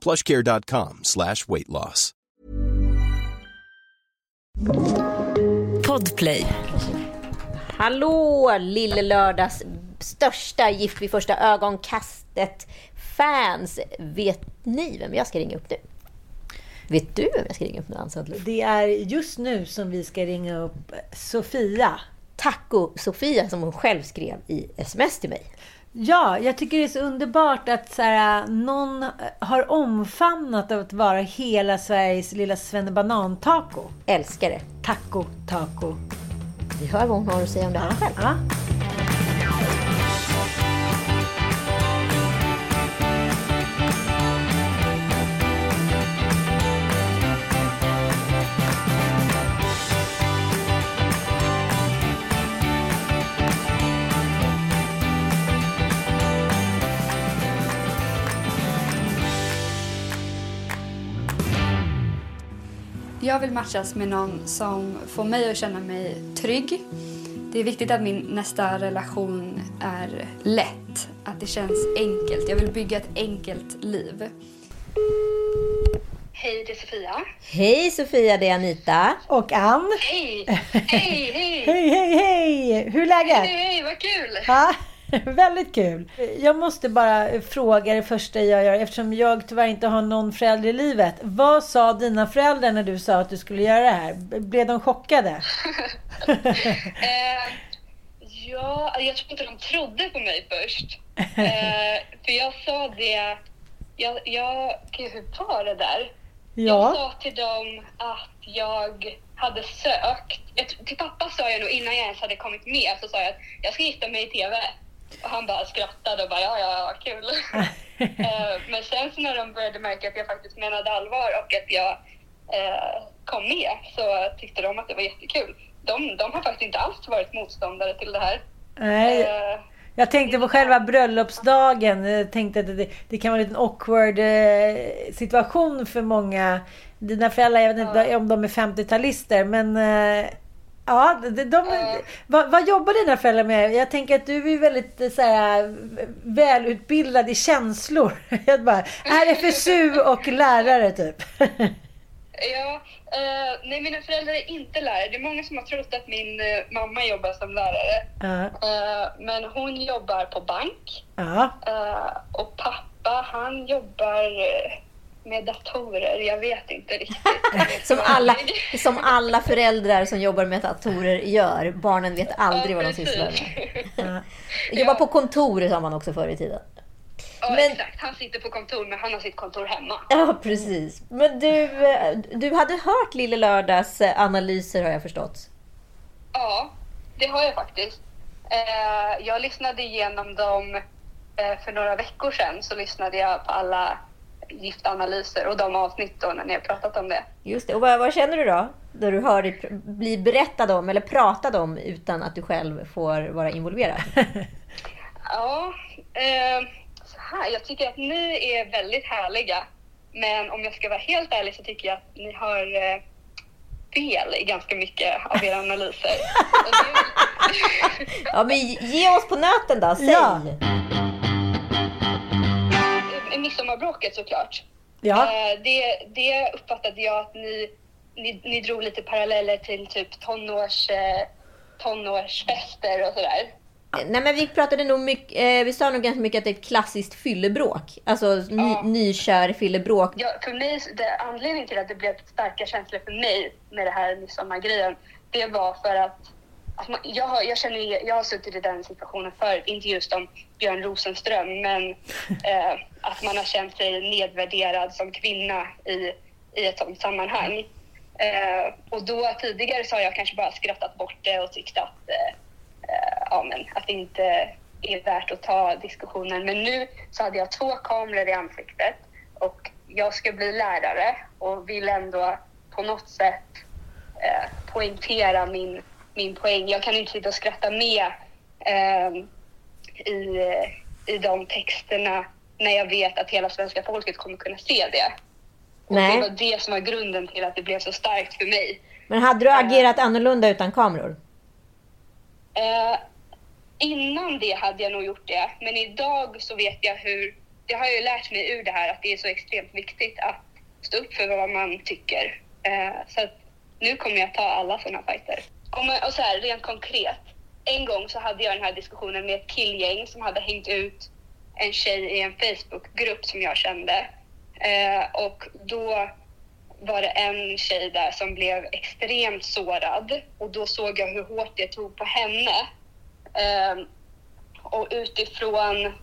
plushcare.com slash weight loss. Podplay. Hallå, Lille Lördags största Gift vid första ögonkastet-fans. Vet ni vem jag ska ringa upp nu? Vet du vem jag ska ringa upp nu, Ann? Det är just nu som vi ska ringa upp Sofia. Taco-Sofia, som hon själv skrev i sms till mig. Ja, jag tycker det är så underbart att så här, någon har omfamnat att vara hela Sveriges lilla svennebanan-taco. Älskar det. Taco, taco. Vi hör vad hon har att säga om det här själv. Ja. Jag vill matchas med någon som får mig att känna mig trygg. Det är viktigt att min nästa relation är lätt, att det känns enkelt. Jag vill bygga ett enkelt liv. Hej, det är Sofia. Hej Sofia, det är Anita. Och Ann. Hej! Hej, hej! Hej, hej, hej! Hur är läget? Hej, hej, vad kul! Ja, väldigt kul. Jag måste bara fråga det första jag gör, eftersom jag tyvärr inte har någon förälder i livet. Vad sa dina föräldrar när du sa att du skulle göra det här? Blev de chockade? Eh, ja, jag tror inte de trodde på mig först. Eh, för jag sa det... Jag, jag, gud, hur var det där? Jag Ja. sa till dem att jag hade sökt. Jag, till pappa sa jag nog innan jag ens hade kommit med så sa jag att jag ska gifta mig i TV. Och han bara skrattade och bara ja, ja, ja, kul. Eh, Men sen så när de började märka att jag faktiskt menade allvar och att jag eh, kom med så tyckte de att det var jättekul. De, de har faktiskt inte alls varit motståndare till det här. Nej, Eh, jag tänkte på själva bröllopsdagen. Jag tänkte att det, det kan vara en liten awkward eh, situation för många. Dina föräldrar, jag vet inte om de är 50-talister, men eh, Ja, de, de, vad, vad jobbar dina föräldrar med? Jag tänker att du är väldigt eh, så här, välutbildad i känslor. Jag bara, RFSU och lärare typ. Ja, eh, nej mina föräldrar är inte lärare. Det är många som har trott att min eh, mamma jobbar som lärare. Ja, Eh, men hon jobbar på bank. Eh, och pappa han jobbar med datorer. Jag vet inte riktigt. Som alla, som alla föräldrar som jobbar med datorer gör. Barnen vet aldrig vad de sysslar med. Jobbar på kontor sa man också förr i tiden. Ja, Men- exakt. Han sitter på kontor, men han har sitt kontor hemma. Ja, precis. Men du, eh, du hade hört Lille Lördags eh, analyser har jag förstått. Ja, det har jag faktiskt. Eh, jag lyssnade igenom dem för några veckor sedan. Så lyssnade jag på alla giftanalyser och de avsnitt då när ni har pratat om det. Just det. Och vad, vad känner du då? När du hör pr- bli berättad om eller pratad om utan att du själv får vara involverad? Ja, eh, så här. Jag tycker att ni är väldigt härliga. Men om jag ska vara helt ärlig så tycker jag att ni har eh, fel i ganska mycket av era analyser. Det Ja, men ge oss på nöten då. Säg! Ja. Midsommarbråket såklart. Ja. Eh, det, det uppfattade jag att ni, ni, ni drog lite paralleller till typ tonårs, eh, tonårsfester och sådär. Nej men vi pratade nog mycket, eh, vi sa nog ganska mycket att det är ett klassiskt fyllebråk. Alltså ny, Ja. nykär fyllebråk. Ja, för mig, det, anledningen till att det blev starka känslor för mig med det här midsommargrejen, det var för att, att man, jag, har, jag, känner, jag har suttit i den situationen förut, inte just om Björn Rosenström, men eh, att man har känt sig nedvärderad som kvinna i, i ett sådant sammanhang. Eh, och då tidigare så har jag kanske bara skrattat bort det och tyckt att, eh, eh, ja, men, att det inte är värt att ta diskussionen. Men nu så hade jag två kameror i ansiktet och jag ska bli lärare och vill ändå på något sätt eh, poängtera min, min poäng. Jag kan inte sitta och skratta med eh, i, i de texterna när jag vet att hela svenska folket kommer kunna se det. Och Nej. det var det som var grunden till att det blev så starkt för mig. Men hade du agerat annorlunda utan kameror? Eh, innan det hade jag nog gjort det, men idag så vet jag hur... Det har jag ju lärt mig ur det här att det är så extremt viktigt att stå upp för vad man tycker. Eh, så nu kommer jag ta alla sådana fighter. Om och så här, rent konkret. En gång så hade jag den här diskussionen med ett killgäng som hade hängt ut en tjej i en Facebookgrupp som jag kände. Eh, och då var det en tjej där som blev extremt sårad och då såg jag hur hårt det tog på henne. Ehm, och utifrån,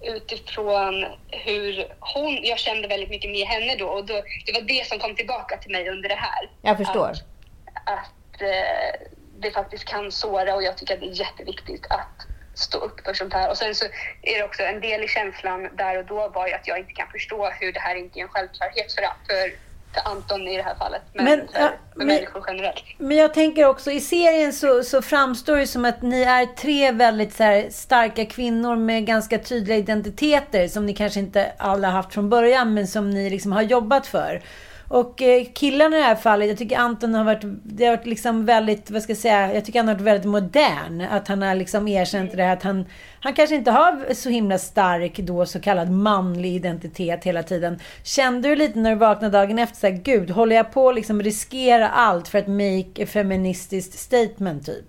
utifrån hur hon, jag kände väldigt mycket med henne då och då, det var det som kom tillbaka till mig under det här. Jag förstår. Att, att eh, det faktiskt kan såra och jag tycker att det är jätteviktigt att stå upp för sånt här. Och sen så är det också en del i känslan där och då var ju att jag inte kan förstå hur det här inte är en självklarhet för, för, för Anton i det här fallet, men, Men, för, ja, för men- människor generellt. Men jag tänker också, i serien så, så framstår det som att ni är tre väldigt så här, starka kvinnor med ganska tydliga identiteter som ni kanske inte alla haft från början, men som ni liksom har jobbat för. Och eh, killarna i det här fallet, jag tycker Anton har varit, det har varit liksom väldigt, vad ska jag säga, jag tycker han har varit väldigt modern. Att han har liksom erkänt det här att han, han kanske inte har så himla stark då så kallad manlig identitet hela tiden. Kände du lite när du vaknade dagen efter så här, gud, håller jag på att liksom riskera allt för att make a feministiskt statement typ?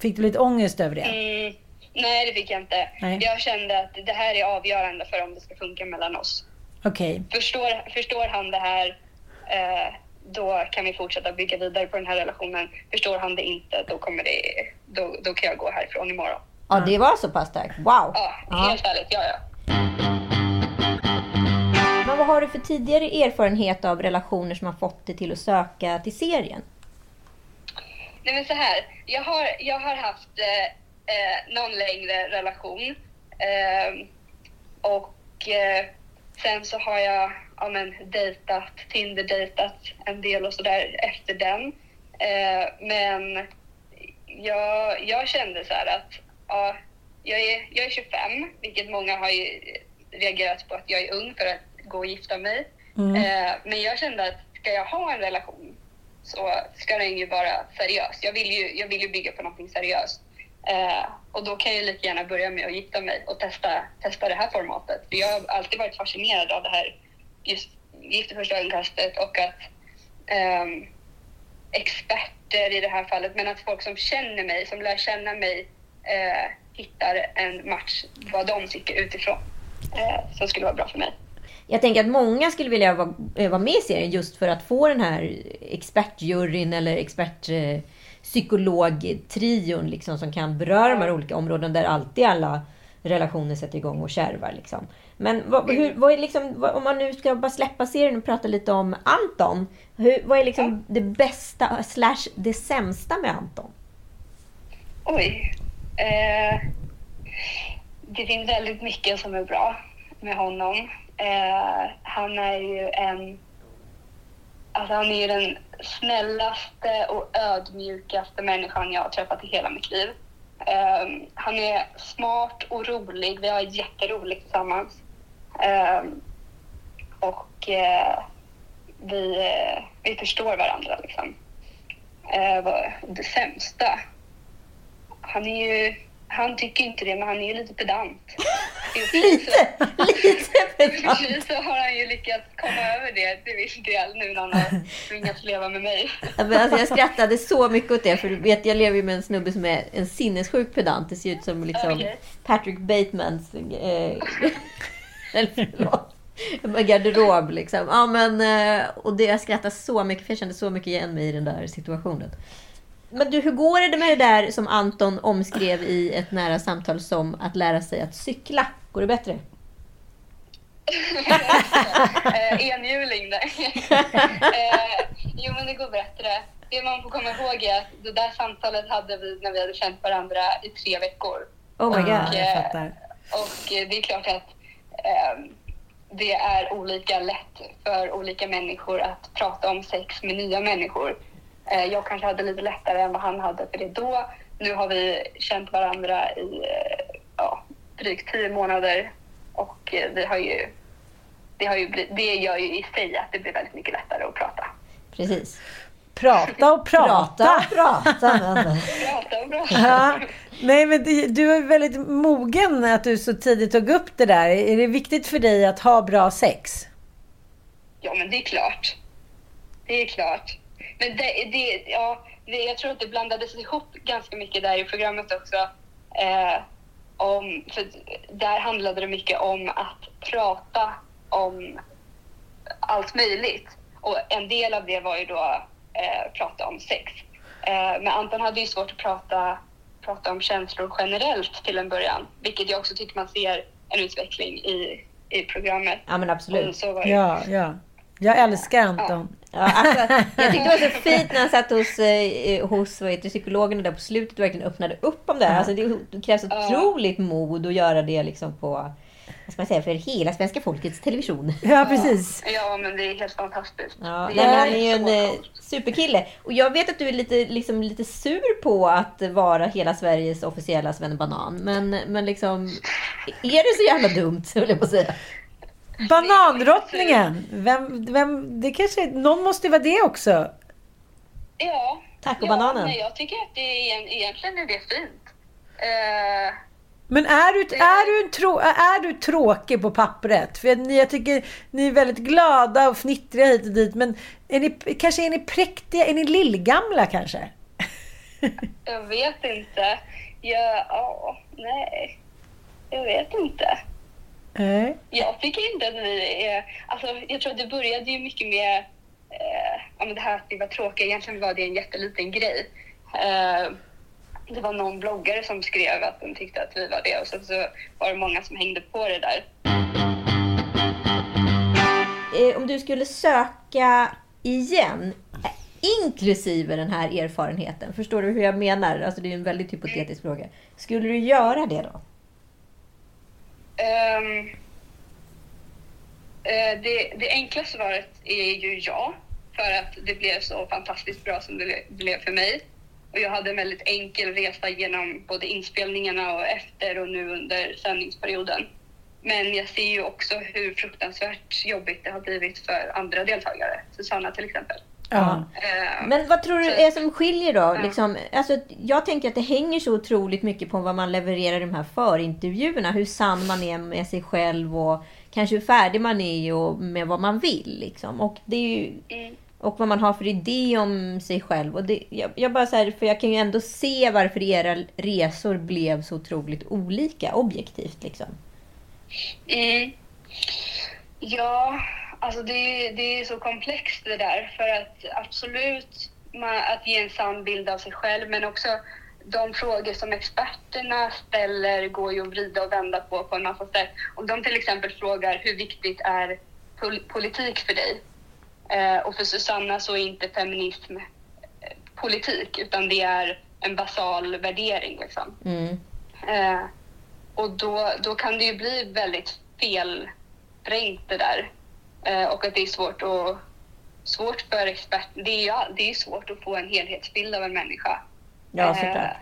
Fick du lite ångest över det? Mm, nej, det fick jag inte. Nej. Jag kände att det här är avgörande för om det ska funka mellan oss. Okej. Förstår, förstår han det här, då kan vi fortsätta bygga vidare på den här relationen. Förstår han det inte, då, kommer det, då, då kan jag gå härifrån imorgon. Ja, det var så pass starkt. Wow! Ja, Ja. helt ärligt. Ja, ja. Men vad har du för tidigare erfarenhet av relationer som har fått dig till att söka till serien? Nej men så här, jag har, jag har haft eh, eh, någon längre relation. Eh, och eh, sen så har jag ja, men, dejtat, Tinder-dejtat en del och sådär efter den. Eh, men jag, jag kände så här att ja, jag, är, jag är 25, vilket många har reagerat på att jag är ung för att gå och gifta mig. Eh, men jag kände att ska jag ha en relation så ska den ju vara seriös. Jag vill ju, jag vill ju bygga på någonting seriöst. Eh, och då kan jag lika gärna börja med att gifta mig och testa, testa det här formatet. För jag har alltid varit fascinerad av det här just gift i första ögonkastet och att ehm, experter i det här fallet, men att folk som känner mig, som lär känna mig, eh, hittar en match vad de tycker utifrån eh, som skulle vara bra för mig. Jag tänker att många skulle vilja vara, eh, vara med i serien just för att få den här expertjuryn eller expertpsykologtrion liksom, som kan beröra de här olika områdena där alltid alla relationer sätter igång och kärvar. Liksom. Men vad, hur, vad är liksom, vad, om man nu ska bara släppa serien och prata lite om Anton. Hur, vad är liksom det bästa slash det sämsta med Anton? Oj. Eh, det finns väldigt mycket som är bra med honom. Eh, han är ju en... Alltså han är ju den snällaste och ödmjukaste människan jag har träffat i hela mitt liv. Eh, han är smart och rolig. Vi har jätteroligt tillsammans. Eh, och eh, vi, eh, vi förstår varandra liksom. Eh, det sämsta? Han är ju... Han tycker inte det, men han är ju lite pedant. Lite, lite pedant. Precis så har han ju lyckats komma över det till viss del nu när han har tvingats leva med mig. Alltså jag skrattade så mycket åt det, för du vet, jag lever ju med en snubbe som är en sinnessjuk pedant. Det ser ut som liksom Okej. Patrick Batemans... Eh, eller förlåt. Garderob liksom. Ja, men, eh, och det, jag skrattade så mycket, för jag kände så mycket igen mig i den där situationen. Men du, hur går det med det där som Anton omskrev i ett nära samtal som att lära sig att cykla? Går det bättre? eh, enhjuling där. eh, jo men det går bättre. Det man får komma ihåg är att det där samtalet hade vi när vi hade känt varandra i tre veckor. Oh my god. jag fattar. Och det är klart att Ehm, det är olika lätt för olika människor att prata om sex med nya människor. Eh, jag kanske hade lite lättare än vad han hade för det då. Nu har vi känt varandra i eh, ja, drygt tio månader och eh, vi har ju, det, har ju det gör ju i sig att det blir väldigt mycket lättare att prata. Precis. Prata och prata. Prata, prata. Men... Prata och prata. Ja. Nej, men det- du är väldigt mogen att du så tidigt tog upp det där. Är det viktigt för dig att ha bra sex? Ja, men det är klart. Det är klart. Men det, det, ja, det, jag tror att det blandades ihop ganska mycket där i programmet också. Eh, om, för där handlade det mycket om att prata om allt möjligt. Och en del av det var ju då eh, prata om sex. Eh, men Anton hade ju svårt att prata, prata om känslor generellt till en början. Vilket jag också tycker man ser en utveckling i, i programmet. Ja, men absolut. så var det. Ja, ja. Jag älskar Anton. Ja, alltså, jag tyckte det var så fint när han satt hos, eh, hos vad heter, psykologerna där på slutet och verkligen öppnade upp om det här. Alltså, det, det krävs otroligt mod att göra det liksom på, vad ska man säga, för hela svenska folkets television. Ja, precis. Ja, men det är helt fantastiskt. Ja, det men han är ju en eh, coolt. superkille. Och jag vet att du är lite, liksom, lite sur på att vara hela Sveriges officiella Sven Banan. Men, men liksom, är det så jävla dumt, höll jag på att säga. Banandrottningen. Vem, vem, det kanske, någon måste ju vara det också. Ja. Tacobananen. Ja, men jag tycker att det är, egentligen är det fint. Eh, Men är du, är, du en trå, är du tråkig på pappret? För ni, jag tycker ni är väldigt glada och fnittriga hit och dit. Men är ni, kanske är ni präktiga? Är ni lillgamla kanske? jag vet inte. Jag, ja, nej. Jag vet inte. Nej. Jag tycker inte att vi är... Alltså, jag tror att det började ju mycket med eh, det här att vi var tråkiga. Egentligen var det en jätteliten grej. Eh, det var någon bloggare som skrev att de tyckte att vi var det och sen så var det många som hängde på det där. Eh, om du skulle söka igen, inklusive den här erfarenheten, förstår du hur jag menar? Alltså det är en väldigt hypotetisk fråga. Skulle du göra det då? Eh, det, det enkla svaret är ju ja, för att det blev så fantastiskt bra som det blev för mig. Och jag hade en väldigt enkel resa genom både inspelningarna och efter och nu under sändningsperioden. Men jag ser ju också hur fruktansvärt jobbigt det har blivit för andra deltagare. Susanna till exempel. Ja. Eh, Men vad tror du är som skiljer då? Ja. Liksom, alltså, jag tänker att det hänger så otroligt mycket på vad man levererar i de här förintervjuerna. Hur sann man är med sig själv och kanske hur färdig man är och med vad man vill. Liksom. Och, det är ju, mm och vad man har för idé om sig själv. Och det, jag, jag, bara så här, för jag kan ju ändå se varför era resor blev så otroligt olika objektivt. Liksom. Mm. Ja, alltså det, det är så komplext det där. För att absolut man, att ge en sann bild av sig själv men också de frågor som experterna ställer går ju att vrida och vända på på en massa sätt. Om de till exempel frågar hur viktigt är pol- politik för dig? Eh, och för Susanna så är inte feminism eh, politik utan det är en basal värdering. Liksom. Mm. Eh, och då, då kan det ju bli väldigt felvrängt det där. Eh, och att det är svårt, att, svårt för experter. Det är ju det är svårt att få en helhetsbild av en människa. Ja, Eh, såklart.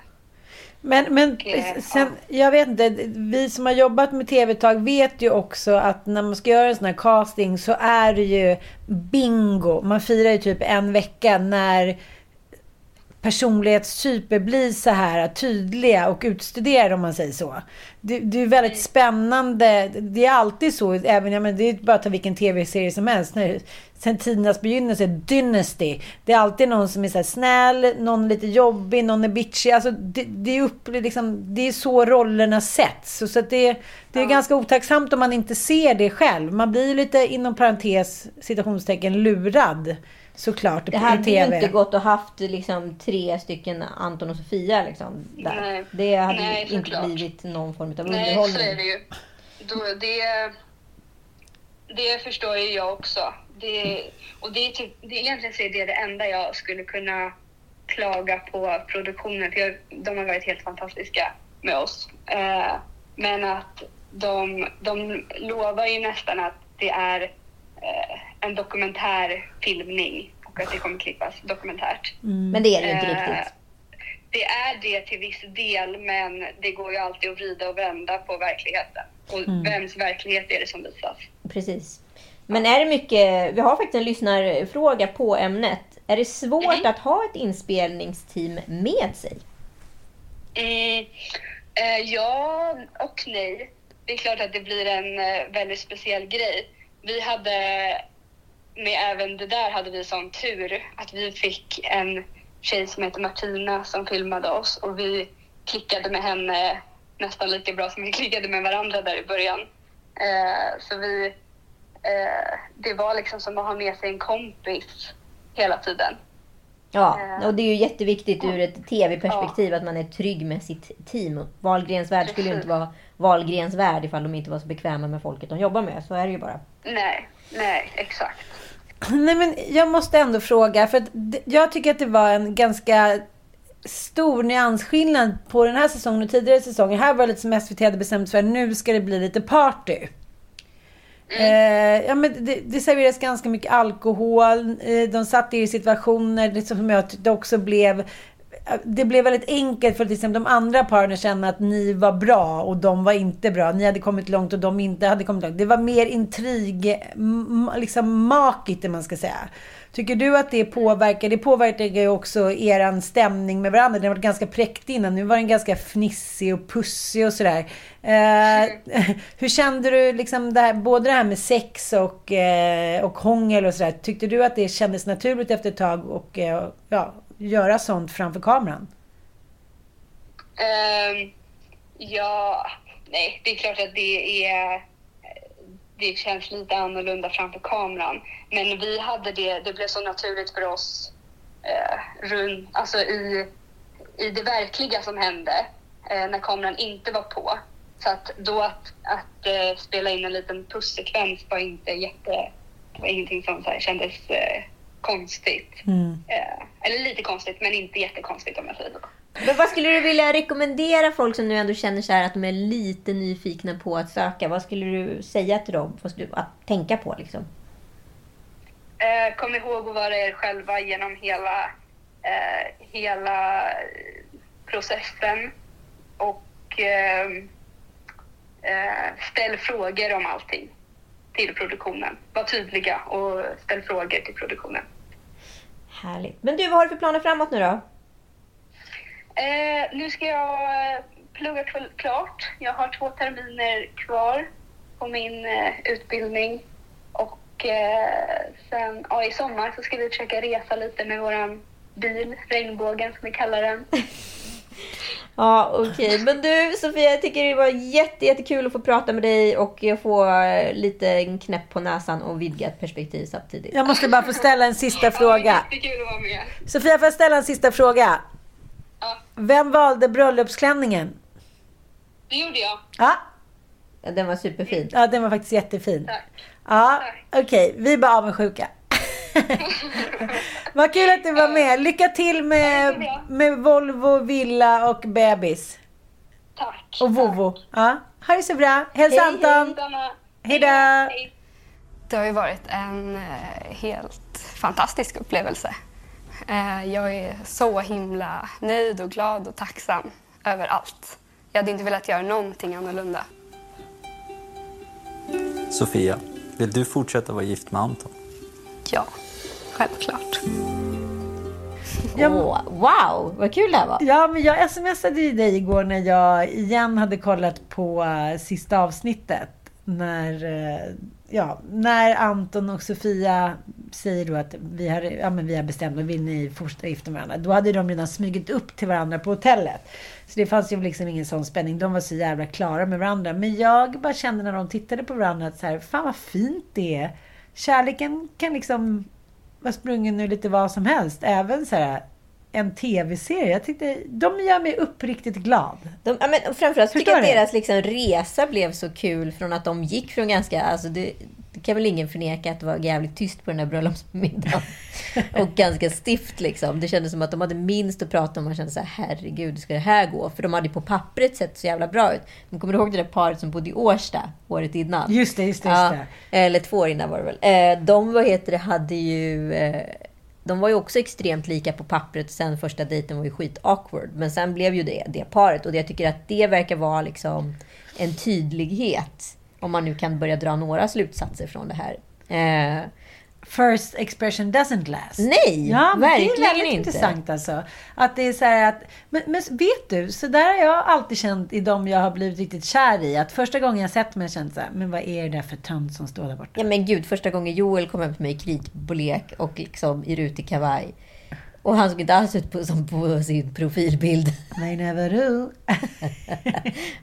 Men, men sen, jag vet inte, vi som har jobbat med tv ett tag vet ju också att när man ska göra en sån här casting så är det ju bingo. Man firar ju typ en vecka när personlighetstyper blir så här tydliga och utstuderade om man säger så. Det, det är väldigt spännande. Det är alltid så, även, ja, men det är bara att ta vilken tv-serie som helst. Sen tidernas begynnelse, Dynasty. Det är alltid någon som är så snäll, någon lite jobbig, någon är bitchig. Alltså, det, det är, upp, liksom, det är så rollerna sätts. Så, så det, det är ja. ganska otacksamt om man inte ser det själv. Man blir lite, inom parentes, citationstecken, lurad såklart Det hade ju inte gått att haft liksom, tre stycken Anton och Sofia. Liksom, där. Nej. Det hade Nej, inte blivit någon form av underhållning. Nej, så är det ju. Då, det, det förstår ju jag också. Det, och det är, typ, det, egentligen så är det det enda jag skulle kunna klaga på produktionen. För jag, de har varit helt fantastiska med oss. Eh, men att de, de lovar ju nästan att det är eh, en dokumentärfilmning och att det kommer klippas dokumentärt. Mm. Men det är det inte eh, riktigt. Det är det till viss del, men det går ju alltid att vrida och vända på verkligheten. Och mm. vems verklighet är det som visas? Precis. Men är det mycket, vi har faktiskt en lyssnarfråga på ämnet. Är det svårt mm. att ha ett inspelningsteam med sig? Mm, eh, ja och nej. Det är klart att det blir en väldigt speciell grej. Vi hade med även det där hade vi sån tur att vi fick en tjej som heter Martina som filmade oss och vi klickade med henne nästan lika bra som vi klickade med varandra där i början. Eh, så vi, eh, det var liksom som att ha med sig en kompis hela tiden. Ja, eh, och det är ju jätteviktigt ur ett tv-perspektiv ja. att man är trygg med sitt team. Wahlgrens värld skulle ju inte vara Wahlgrens värld ifall de inte var så bekväma med folket de jobbar med. Så är det ju bara. Nej, nej, exakt. Nej, men jag måste ändå fråga, för att jag tycker att det var en ganska stor nyansskillnad på den här säsongen och tidigare säsonger. Här var det lite som SVT hade bestämt sig för, nu ska det bli lite party. Mm. Eh, ja, men det, det serveras ganska mycket alkohol. Eh, de satt i situationer liksom, som jag tyckte också blev det blev väldigt enkelt för till exempel de andra paren att känna att ni var bra och de var inte bra. Ni hade kommit långt och de inte hade kommit långt. Det var mer intrig, liksom makigt det man ska säga. Tycker du att det påverkar? Det påverkar ju också er stämning med varandra. Den har varit ganska präktig innan. Nu var den ganska fnissig och pussig och sådär. Eh, hur kände du liksom det här, både det här med sex och, eh, och hångel och sådär? Tyckte du att det kändes naturligt efter ett tag och eh, ja, göra sånt framför kameran? Um, ja, nej, det är klart att det är det känns lite annorlunda framför kameran. Men vi hade det, det blev så naturligt för oss eh, runt, alltså i, i det verkliga som hände eh, när kameran inte var på. Så att då att, att eh, spela in en liten pussekvens var inte jätte, det var ingenting som så här, kändes eh, konstigt. Mm. Eh, eller lite konstigt, men inte jättekonstigt om jag säger så. Men vad skulle du vilja rekommendera folk som nu ändå känner så att de är lite nyfikna på att söka? Vad skulle du säga till dem att tänka på? Liksom? Eh, kom ihåg att vara er själva genom hela, eh, hela processen. Och eh, eh ställ frågor om allting till produktionen. Var tydliga och ställ frågor till produktionen. Härligt. Men du, vad har du för planer framåt nu då? Eh, nu ska jag eh, plugga klart. Jag har två terminer kvar på min eh, utbildning. Och eh, sen ja, i sommar så ska vi försöka resa lite med vår bil, Regnbågen som vi kallar den. Ja, okej. Okay. Men du Sofia, jag tycker det var jätte, jättekul att få prata med dig och få eh, lite en knäpp på näsan och vidgat perspektiv samtidigt. Jag måste bara få ställa en sista fråga. Jättekul att vara med. Sofia, får jag ställa en sista fråga? Ja. Vem valde bröllopsklänningen? Det gjorde jag. Ja. ja. Den var superfin. Ja, den var faktiskt jättefin. Tack. Ja, okej. Okay. Vi är bara avundsjuka. Vad kul att du var med. Lycka till med, med Volvo, villa och bebis. Tack. Och Vovo. Ja. Ha det så bra. Hälsa Anton. Hej då. Det har ju varit en eh, helt fantastisk upplevelse. Eh, jag är så himla nöjd och glad och tacksam över allt. Jag hade inte velat göra någonting annorlunda. Sofia, vill du fortsätta vara gift med Anton? Ja, självklart. Åh, wow, vad kul det här var. Ja, men jag smsade ju dig igår när jag igen hade kollat på uh, sista avsnittet. När, uh, ja, när Anton och Sofia säger då att vi har, ja, men vi har bestämt att vill ni fortsätta gifta med varandra. Då hade de redan smugit upp till varandra på hotellet. Så det fanns ju liksom ingen sån spänning. De var så jävla klara med varandra. Men jag bara kände när de tittade på varandra att så här, fan vad fint det är. Kärleken kan liksom vara sprungen ur lite vad som helst. Även så här, en tv-serie. Jag tyckte, de gör mig uppriktigt glad. De, ja, men framförallt tycker jag att deras liksom, resa blev så kul från att de gick från ganska... Alltså det, det kan väl ingen förneka att det var jävligt tyst på den där bröllopsmiddagen. och ganska stift liksom. Det kändes som att de hade minst att prata om. Man kände så här, herregud, hur ska det här gå? För de hade ju på pappret sett så jävla bra ut. Men kommer du ihåg det där paret som bodde i Årsta året innan? Just det, just det. Just Ja, det. eller två år innan var det väl. Eh, de, vad heter det, hade ju... Eh, de var ju också extremt lika på pappret. Sen första dejten var ju skit awkward. Men sen blev ju det det paret. Och jag tycker att det verkar vara liksom en tydlighet. Om man nu kan börja dra några slutsatser från det här. Eh, First expression doesn't last. nej, Ja, men verkligen det är väldigt inte. intressant alltså. Att det är så att, men, men vet du, så där har jag alltid känt i de jag har blivit riktigt kär i. Att första gången jag sett mig jag känt så här, men vad är det där för tönt som står där borta? Ja men gud, första gången Joel kom hem till mig i kritbolek och liksom i rutig kavaj. Och han såg inte alls ut på, som på sin profilbild. May never do.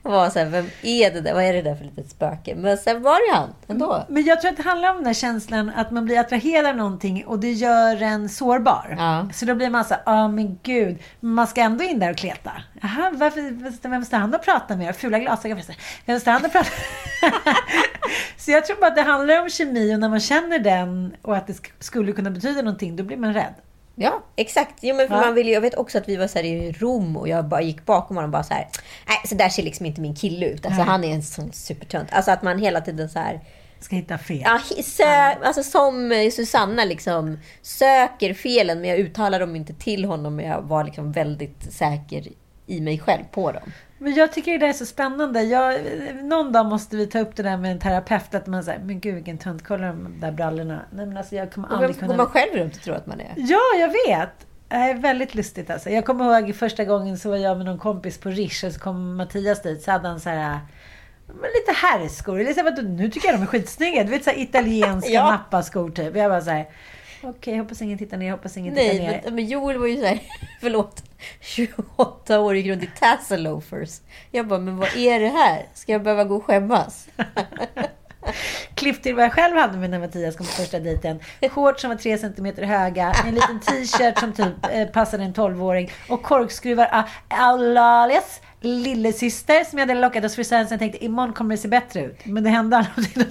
Var så här, vem är det där? Vad är det där för litet spöke? Men sen var det han ändå. Men jag tror att det handlar om den här känslan att man blir attraherad av någonting och det gör en sårbar. Ja. Så då blir man så här, ja men gud, man ska ändå in där och kleta. Jaha, varför, vem står han och pratar med? Fula glasögon. Vem står han och pratar Så jag tror bara att det handlar om kemi och när man känner den och att det sk- skulle kunna betyda någonting, då blir man rädd. Ja, exakt. Jo, men för Ja. man vill ju, jag vet också att vi var så i Rom och jag bara gick bakom honom och bara så här. Nej, så där ser liksom inte min kille ut. Alltså Nej. han är en sån supertönt. Alltså att man hela tiden så här. Ska hitta fel. Ja, sö, alltså som Susanna liksom söker felen men jag uttalar dem inte till honom. Men jag var liksom väldigt säker i mig själv på dem. Men jag tycker det där är så spännande. Jag, någon dag måste vi ta upp det där med en terapeut. Att man säger, men gud vilken tönt, kolla de där brallorna. Nej men alltså jag kommer aldrig kunna... går man själv runt och tror att man är? Ja, jag vet. Det är väldigt lustigt alltså. Jag kommer ihåg första gången så var jag med någon kompis på Rish och så kom Mattias dit. Så hade han så här men lite herrskor. Eller så här, nu tycker jag de är skitsnygga. Du vet så här italienska Ja. nappaskor typ. Jag bara så här. Okej, hoppas ingen tittar ner, hoppas ingen tittar Nej, ner. men, men Joel var ju såhär, förlåt, 28 år gick runt i tassel loafers. Jag bara, men vad är det här? Ska jag behöva gå och skämmas? Klipp till vad jag själv hade med när Mattias kom på första dejten. Shorts som var tre centimeter höga, en liten t-shirt som typ eh, passade en 12-åring och korkskruvar av Aulalias lillasyster som jag hade lockat hos frisören. Jag tänkte imorgon kommer det se bättre ut. Men det hände aldrig.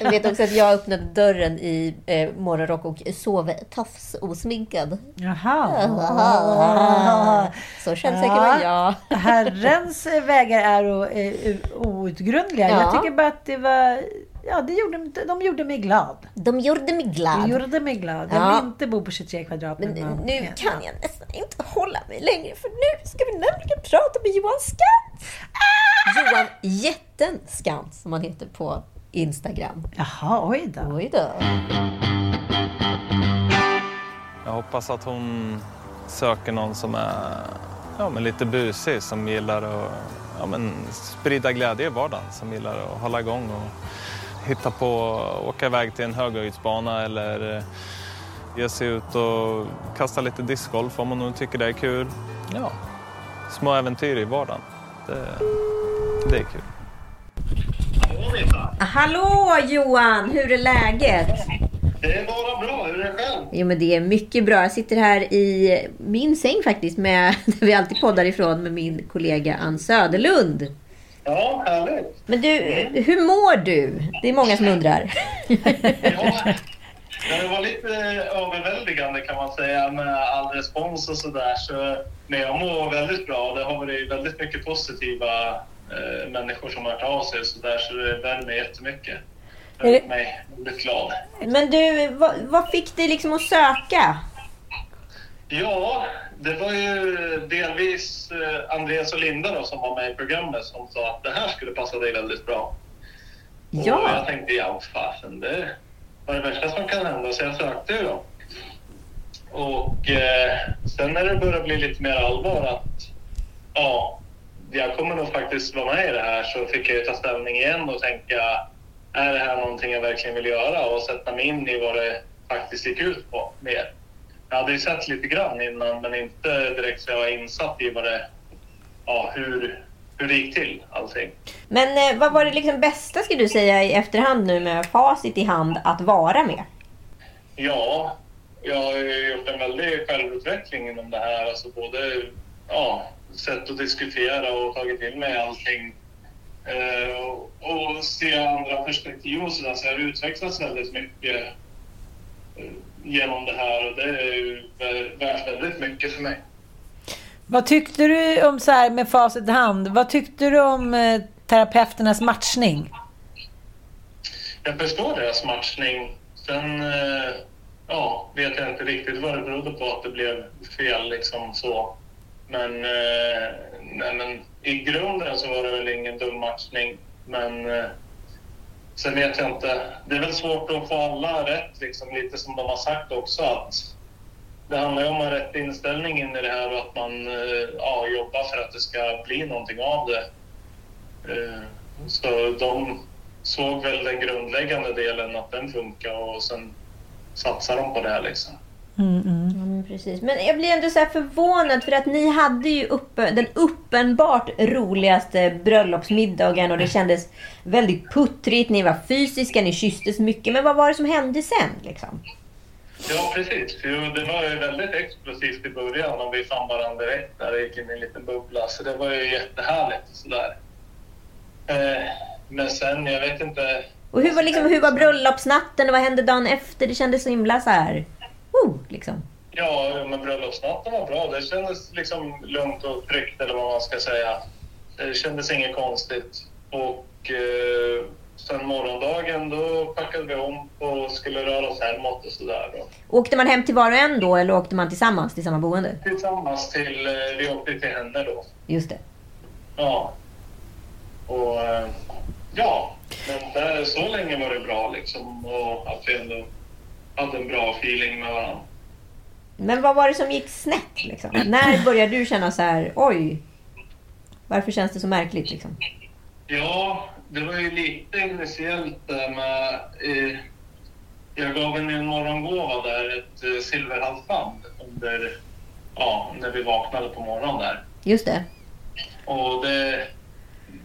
Jag vet också att jag öppnade dörren i eh, morgonrock och sov tafs osminkad. Jaha. Så självsäker var jag. Herrens vägar är eh, outgrundliga. Ja. Jag tycker bara att det var... Ja, det gjorde, de gjorde mig glad. De gjorde mig De glad. gjorde mig glad. Jag Ja. vill inte bo på 23 kvadrat Men nu, nu kan jag nästan inte hålla mig längre för nu ska vi nämligen prata med Johan Skantz. Johan Jätten Skantz som han heter på Instagram. Jaha, oj då. Oj då. Jag hoppas att hon söker någon som är ja, men lite busig, som gillar att ja, men sprida glädje i vardagen, som gillar att hålla igång och hitta på, åka iväg till en höghöjdsbana eller eh, ge sig ut och kasta lite discgolf om hon nu tycker det är kul. Ja, små äventyr i vardagen. Det, det är kul. Hallå Johan, hur är läget? Det är bara bra. Hur är det själv? Jo men det är mycket bra. Jag sitter här i min säng faktiskt, med, där vi alltid poddar ifrån, med min kollega Ann Söderlund. Ja, härligt. Men du, hur mår du? Det är många som undrar. Ja, det var lite överväldigande kan man säga med all respons och sådär. Så, men jag mår väldigt bra. Det har varit väldigt mycket positiva eh, människor som har hört av sig och sådär. Så det värmer jättemycket. Är det- Jag är mig väldigt glad. Men du, vad, vad fick dig liksom att söka? Ja, det var ju delvis eh, Andreas och Linda då, som var med i programmet som sa att det här skulle passa dig väldigt bra. Och Ja. jag tänkte, ja fasen, det var det värsta som kan hända, så jag sökte ju då. Och eh, sen när det börjar bli lite mer allvar att ja, jag kommer nog faktiskt vara med i det här så fick jag ju ta ställning igen och tänka är det här någonting jag verkligen vill göra och sätta mig in i vad det faktiskt gick ut på mer. Jag hade ju sett lite grann innan men inte direkt så jag var insatt i vad det, ja, hur, hur det gick till allting. Men eh, vad var det liksom bästa skulle du säga i efterhand nu med facit i hand att vara med? Ja, jag har gjort en väldig självutveckling inom det här. Alltså både ja, sätt att diskutera och tagit till mig allting. Eh, och, och se andra perspektiv och sådär. Så jag har utvecklats väldigt mycket genom det här och det är ju vä- värt väldigt mycket för mig. Vad tyckte du om, så här med facit i hand, vad tyckte du om eh, terapeuternas matchning? Jag förstår deras matchning. Sen eh, ja, vet jag inte riktigt vad det berodde på att det blev fel. Liksom så. Men, eh, nej, men i grunden så var det väl ingen dum matchning. Men sen vet jag inte. Det är väl svårt att få alla rätt, liksom, lite som de har sagt också. att Det handlar ju om att ha rätt inställning in i det här och att man eh, ja, jobbar för att det ska bli någonting av det. Eh, så de såg väl den grundläggande delen, att den funkar och sen satsar de på det här liksom. Mm, mm. Ja, men precis. Men jag blir ändå så här förvånad för att ni hade ju uppe, den uppenbart roligaste bröllopsmiddagen och det kändes väldigt puttrigt. Ni var fysiska, ni kysstes mycket. Men vad var det som hände sen? Liksom? Ja, precis. Jo, det var ju väldigt explosivt i början och vi fann varandra direkt där och gick in i en liten bubbla. Så det var ju jättehärligt och sådär. Eh, men sen, jag vet inte. Och hur var, liksom, hur var bröllopsnatten och vad hände dagen efter? Det kändes så himla så här... Liksom. Ja, men bröllopsnatten var bra. Det kändes liksom lugnt och tryggt eller vad man ska säga. Det kändes inget konstigt. Och eh, sen morgondagen då packade vi om och skulle röra oss hemåt och sådär. Åkte man hem till var och en då eller åkte man tillsammans till samma boende? Tillsammans till, eh, vi åkte till henne då. Just det. Ja. Och eh, ja, men där, så länge var det bra liksom. Och att vi ändå hade en bra feeling med varandra. Men vad var det som gick snett? Liksom? När började du känna så här, oj, varför känns det så märkligt? Liksom? Ja, det var ju lite initiellt där med... Eh, jag gav henne en morgongåva där, ett eh, silverhalsband under, ja, när vi vaknade på morgonen där. Just det. Och det,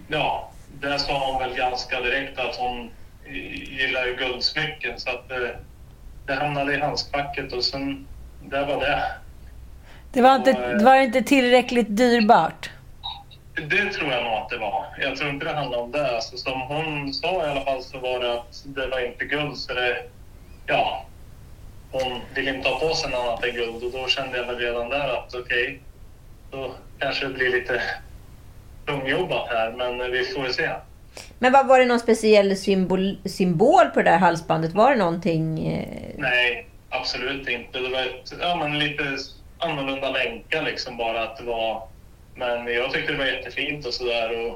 ja, där sa hon väl ganska direkt att hon gillar ju guldsmycken så att det, det hamnade i handskfacket och sen, där var det. Det var inte, det var inte tillräckligt dyrbart. Det tror jag nog att det var. Jag tror inte det handlade om det. Alltså, som hon sa i alla fall så var det att det var inte guld så det, ja, hon ville inte ha på sig något annat än guld och då kände jag väl redan där att okej, då kanske det blir lite tungjobbat här men vi får se. Men vad var det någon speciell symbol, symbol på det där halsbandet? Var det någonting... Eh, Nej, absolut inte. Det var ett, ja, men lite annorlunda länkar liksom bara att det var... Men jag tyckte det var jättefint och sådär.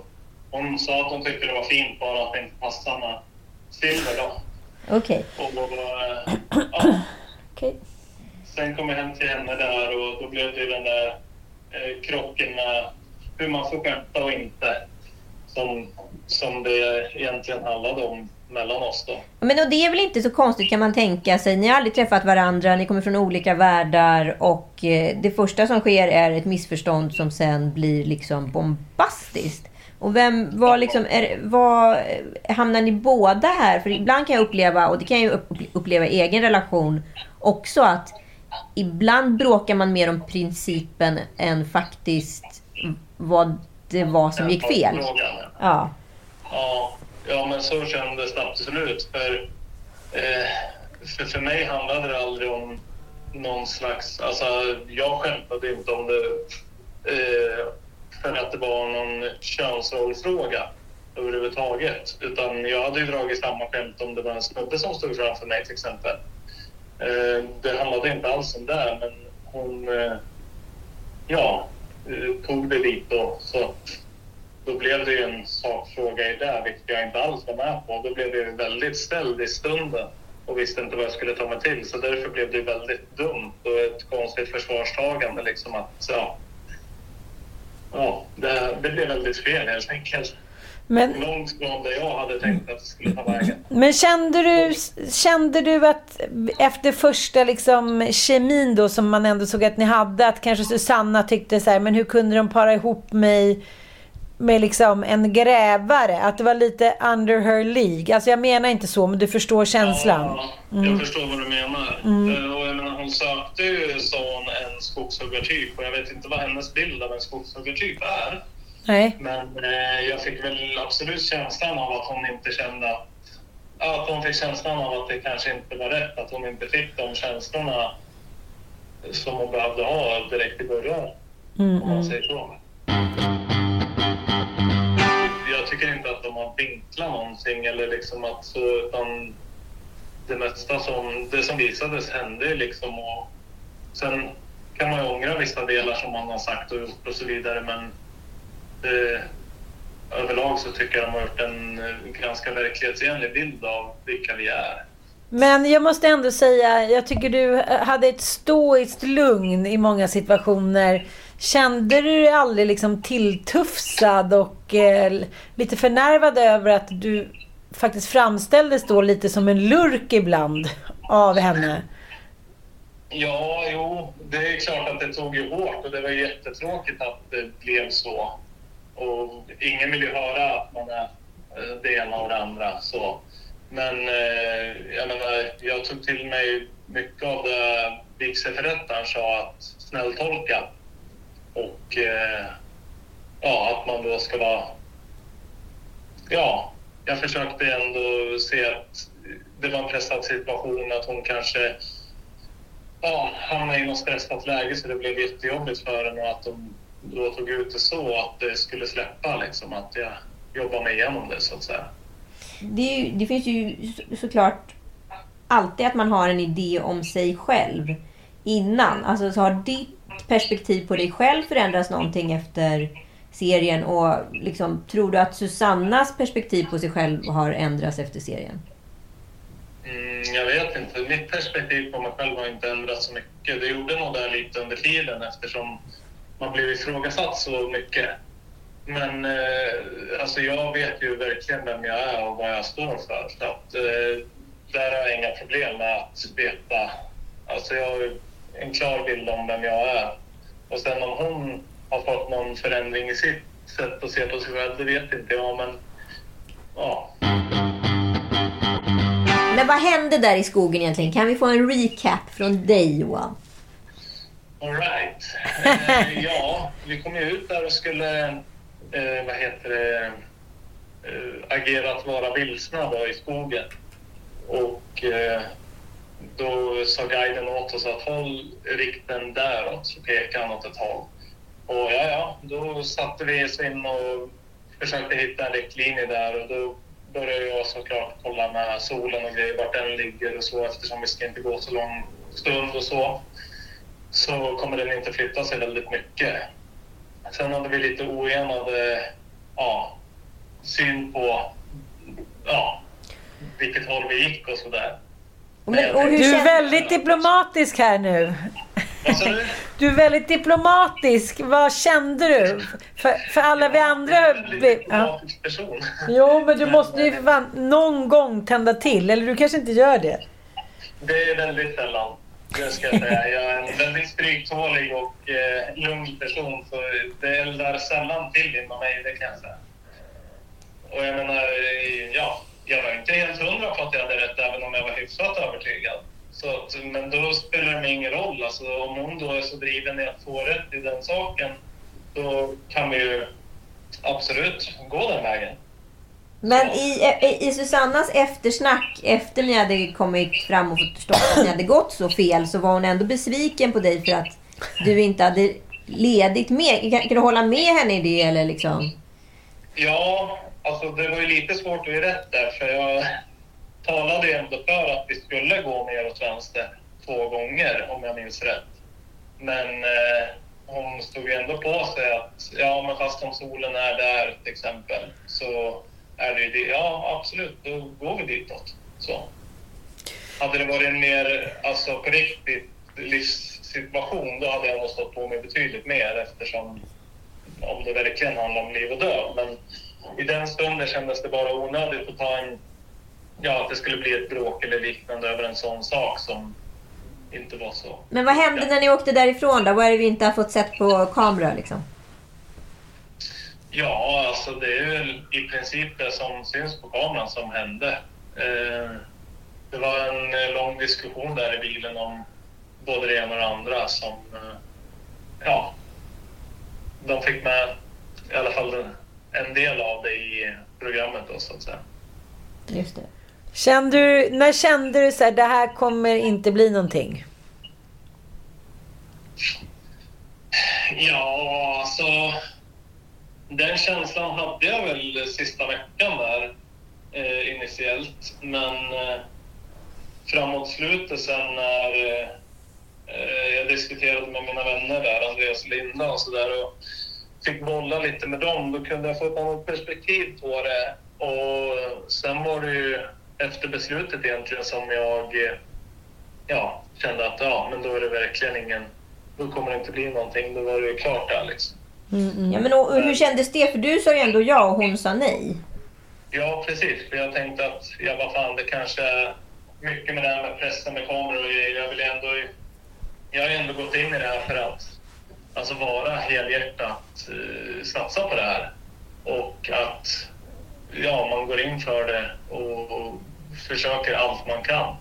Hon sa att hon tyckte det var fint bara att det inte passade med silver då. Okej. Och, och, eh, ja, Okej. sen kom jag hem till henne där och då blev det den där eh, krocken med hur man får skämta och inte. Som, som det egentligen handlade om mellan oss då. Men och det är väl inte så konstigt kan man tänka sig. Ni har aldrig träffat varandra, ni kommer från olika världar och eh, det första som sker är ett missförstånd som sen blir liksom bombastiskt. Och vem, var liksom, är, var, hamnar ni båda här? För ibland kan jag uppleva, och det kan jag uppleva i egen relation också, att ibland bråkar man mer om principen än faktiskt vad det var som gick fel. Ja. Ja, ja, men så kändes det absolut. För, eh, för, för mig handlade det aldrig om någon slags... Alltså, jag skämtade inte om det eh, för att det var någon könsrollfråga överhuvudtaget. Utan jag hade ju dragit samma skämt om det var en snubbe som stod framför mig till exempel. Eh, det handlade inte alls om det, men hon eh, ja, eh, tog det dit och så då blev det ju en sakfråga i det, vilket jag inte alls var med på. Då blev det ju väldigt ställd i stunden och visste inte vad jag skulle ta mig till. Så därför blev det väldigt dumt och ett konstigt försvarstagande. Liksom att, ja, ja, det, det blev väldigt fel helt enkelt. Men, Långt från det jag hade tänkt att det skulle ta vägen. men kände, du, kände du att efter första liksom, kemin då som man ändå såg att ni hade, att kanske Susanna tyckte så här, men hur kunde de para ihop mig med liksom en grävare? Att det var lite under her League. Alltså jag menar inte så, men du förstår känslan. Ja, jag förstår vad du menar. Eh, Och jag menar, hon sökte ju, sa hon, en skogshuggartyp och jag vet inte vad hennes bild av en skogshuggartyp är. Nej. Men eh, jag fick väl absolut känslan av att hon inte kände att... Att hon fick känslan av att det kanske inte var rätt. Att hon inte fick de känslorna som hon behövde ha direkt i början. Om man säger så. Tycker inte att de har vinklat någonting eller liksom att så, utan det mesta som, det som visades hände liksom och sen kan man ju ångra vissa delar som man har sagt och gjort och så vidare men eh, överlag så tycker jag de har gjort en ganska verklighetsenlig bild av vilka vi är. Men jag måste ändå säga, jag tycker du hade ett stoiskt lugn i många situationer. Kände du dig aldrig liksom tilltufsad och eh, lite förnärvad över att du faktiskt framställdes då lite som en lurk ibland av henne? Ja, jo, det är klart att det tog ju hårt och det var jättetråkigt att det blev så. Och ingen vill ju höra att man är eh, det ena och det andra. Så. Men eh, jag menar, jag tog till mig mycket av det vigselförrättaren sa att snälltolka. Och eh, ja, att man då ska vara... Ja, jag försökte ändå se att det var en pressad situation, att hon kanske ja, hamnade i något stressat läge så det blev jättejobbigt för henne och att de då tog ut det så att det skulle släppa, liksom, att jag jobbar mig igenom det så att säga. Det, ju, det finns ju så- såklart alltid att man har en idé om sig själv innan. Alltså så har ditt perspektiv på dig själv förändrats någonting efter serien och liksom, tror du att Susannas perspektiv på sig själv har ändrats efter serien? Mm, jag vet inte. Mitt perspektiv på mig själv har inte ändrats så mycket. Det gjorde nog det lite under tiden eftersom man blev ifrågasatt så mycket. Men eh, alltså jag vet ju verkligen vem jag är och vad jag står för. Så att, eh, där har jag inga problem med att veta. Alltså jag en klar bild om vem jag är. Och sen om hon har fått någon förändring i sitt sätt att se på sig själv, det vet inte jag. Men ja, Men vad hände där i skogen egentligen? Kan vi få en recap från dig Johan? All right. Eh, ja, vi kom ju ut där och skulle, eh, vad heter det, eh, agera att vara vilsna då i skogen. Och eh, då sa guiden åt oss att håll rikten däråt, så pekade han åt ett håll. Och ja, ja, då satte vi oss in och försökte hitta en riktlinje där och då började jag såklart kolla med solen och grejer, vart den ligger och så eftersom vi ska inte gå så lång stund och så så kommer den inte flytta sig väldigt mycket. Sen hade vi lite oenade ja, syn på ja, vilket håll vi gick och sådär. Men, och hur Du är väldigt diplomatisk här nu. Du? Är väldigt diplomatisk. Vad kände du? För, för alla vi andra... Väldigt Ja. diplomatisk person. Jo, men du måste ju någon gång tända till. Eller du kanske inte gör det. Det är väldigt sällan, det ska jag säga. Jag är en väldigt stryktålig och eh, lugn person så det eldar sällan till inom mig, det kan jag säga. Och jag menar, eh, ja, jag var inte helt hundra på att jag hade rätt även om jag var hyfsat övertygad. Så, att- men då spelar det mig ingen roll. Alltså, om hon då är så driven i att få rätt i den saken, då kan vi ju absolut gå den vägen. Men i, i, i Susannas eftersnack, efter ni hade kommit fram och förstått att ni hade gått så fel, så var hon ändå besviken på dig för att du inte hade ledigt med. Kan, kan du hålla med henne i det eller liksom? Ja, alltså det var ju lite svårt att ge rätt där för jag talade ju ändå för att vi skulle gå ner åt vänster två gånger om jag minns rätt. Men eh, hon stod ju ändå på sig att ja, men fast om solen är där till exempel så är det ju det. Ja, absolut, då går vi ditåt. Så. Hade det varit en mer, alltså på riktigt livssituation, då hade jag nog stått på mig betydligt mer eftersom om det verkligen handlar om liv och död. Men i den stunden kändes det bara onödigt att ta en, ja, att det skulle bli ett bråk eller liknande över en sån sak som inte var så. Men vad hände när ni åkte därifrån då? Vad är det vi inte har fått sett på kamera liksom? Ja, alltså det är väl i princip det som syns på kameran som hände. Eh, det var en eh, lång diskussion där i bilen om både det ena och det andra som, eh, ja, de fick med i alla fall en del av det i programmet då så att säga. Just det. Kände du, när kände du så här, det här kommer inte bli någonting? Ja, alltså den känslan hade jag väl sista veckan där eh, initiellt. Men eh, framåt slutet sen när eh, jag diskuterade med mina vänner där, Andreas och Linda och sådär och fick bolla lite med dem, då kunde jag få ett annat perspektiv på det. Och sen var det ju efter beslutet egentligen som jag eh, ja, kände att ja, men då är det verkligen ingen, då kommer det inte bli någonting. Då var det ju klart där liksom. Ja, men och, och hur kändes det? För du sa ju ändå ja och hon sa nej. Ja, precis. För jag tänkte att, ja vad fan, det kanske är mycket med det här med pressen med kameror och jag vill ändå... Jag har ändå gått in i det här för att alltså vara helhjärtat eh, satsa på det här. Och att ja, man går in för det och, och försöker allt man kan.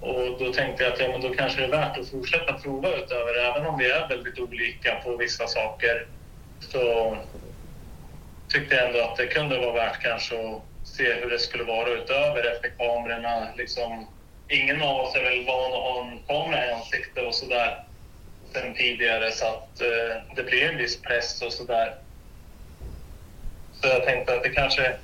Och då tänkte jag att ja, men då kanske det är värt att fortsätta prova utöver det. Även om vi är väldigt olika på vissa saker så tyckte jag ändå att det kunde vara värt kanske att se hur det skulle vara utöver efter kamerorna. Liksom, ingen av oss är väl van att ha en kamera i ansiktet och sådär sen tidigare så att eh, det blir en viss press och sådär. Så jag tänkte att det kanske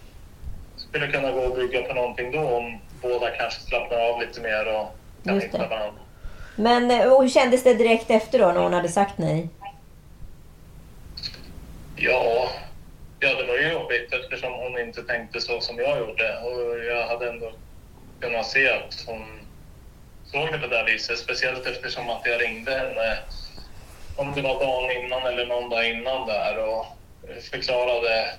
skulle kunna gå att bygga på någonting då om båda kanske slappnar av lite mer och kan Just hitta det. varandra. Men eh, hur kändes det direkt efter då när hon hade sagt nej? Ja, ja, det var ju jobbigt eftersom hon inte tänkte så som jag gjorde. Och jag hade ändå kunnat se att hon såg det på det viset. Speciellt eftersom att jag ringde henne, om det var dagen innan eller någon dag innan där och förklarade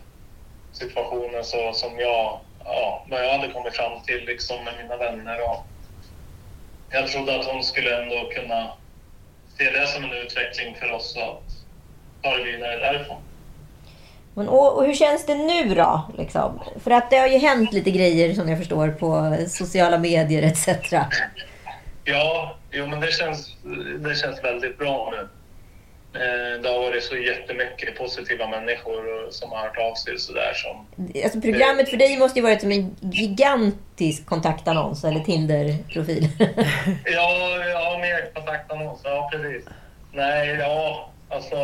situationen så som jag, ja, vad jag hade kommit fram till liksom med mina vänner. Och jag trodde att hon skulle ändå kunna se det som en utveckling för oss att ta det vidare därifrån. Men, och, och hur känns det nu då? Liksom? För att det har ju hänt lite grejer som jag förstår på sociala medier etc. Ja, jo, men det känns, det känns väldigt bra nu. Eh, det har varit så jättemycket positiva människor som har hört av sig sådär. Som, Alltså, programmet för dig måste ju varit som en gigantisk kontaktannons eller Tinder-profil. ja, ja, mer kontaktannons. Ja, precis. Nej, ja, alltså...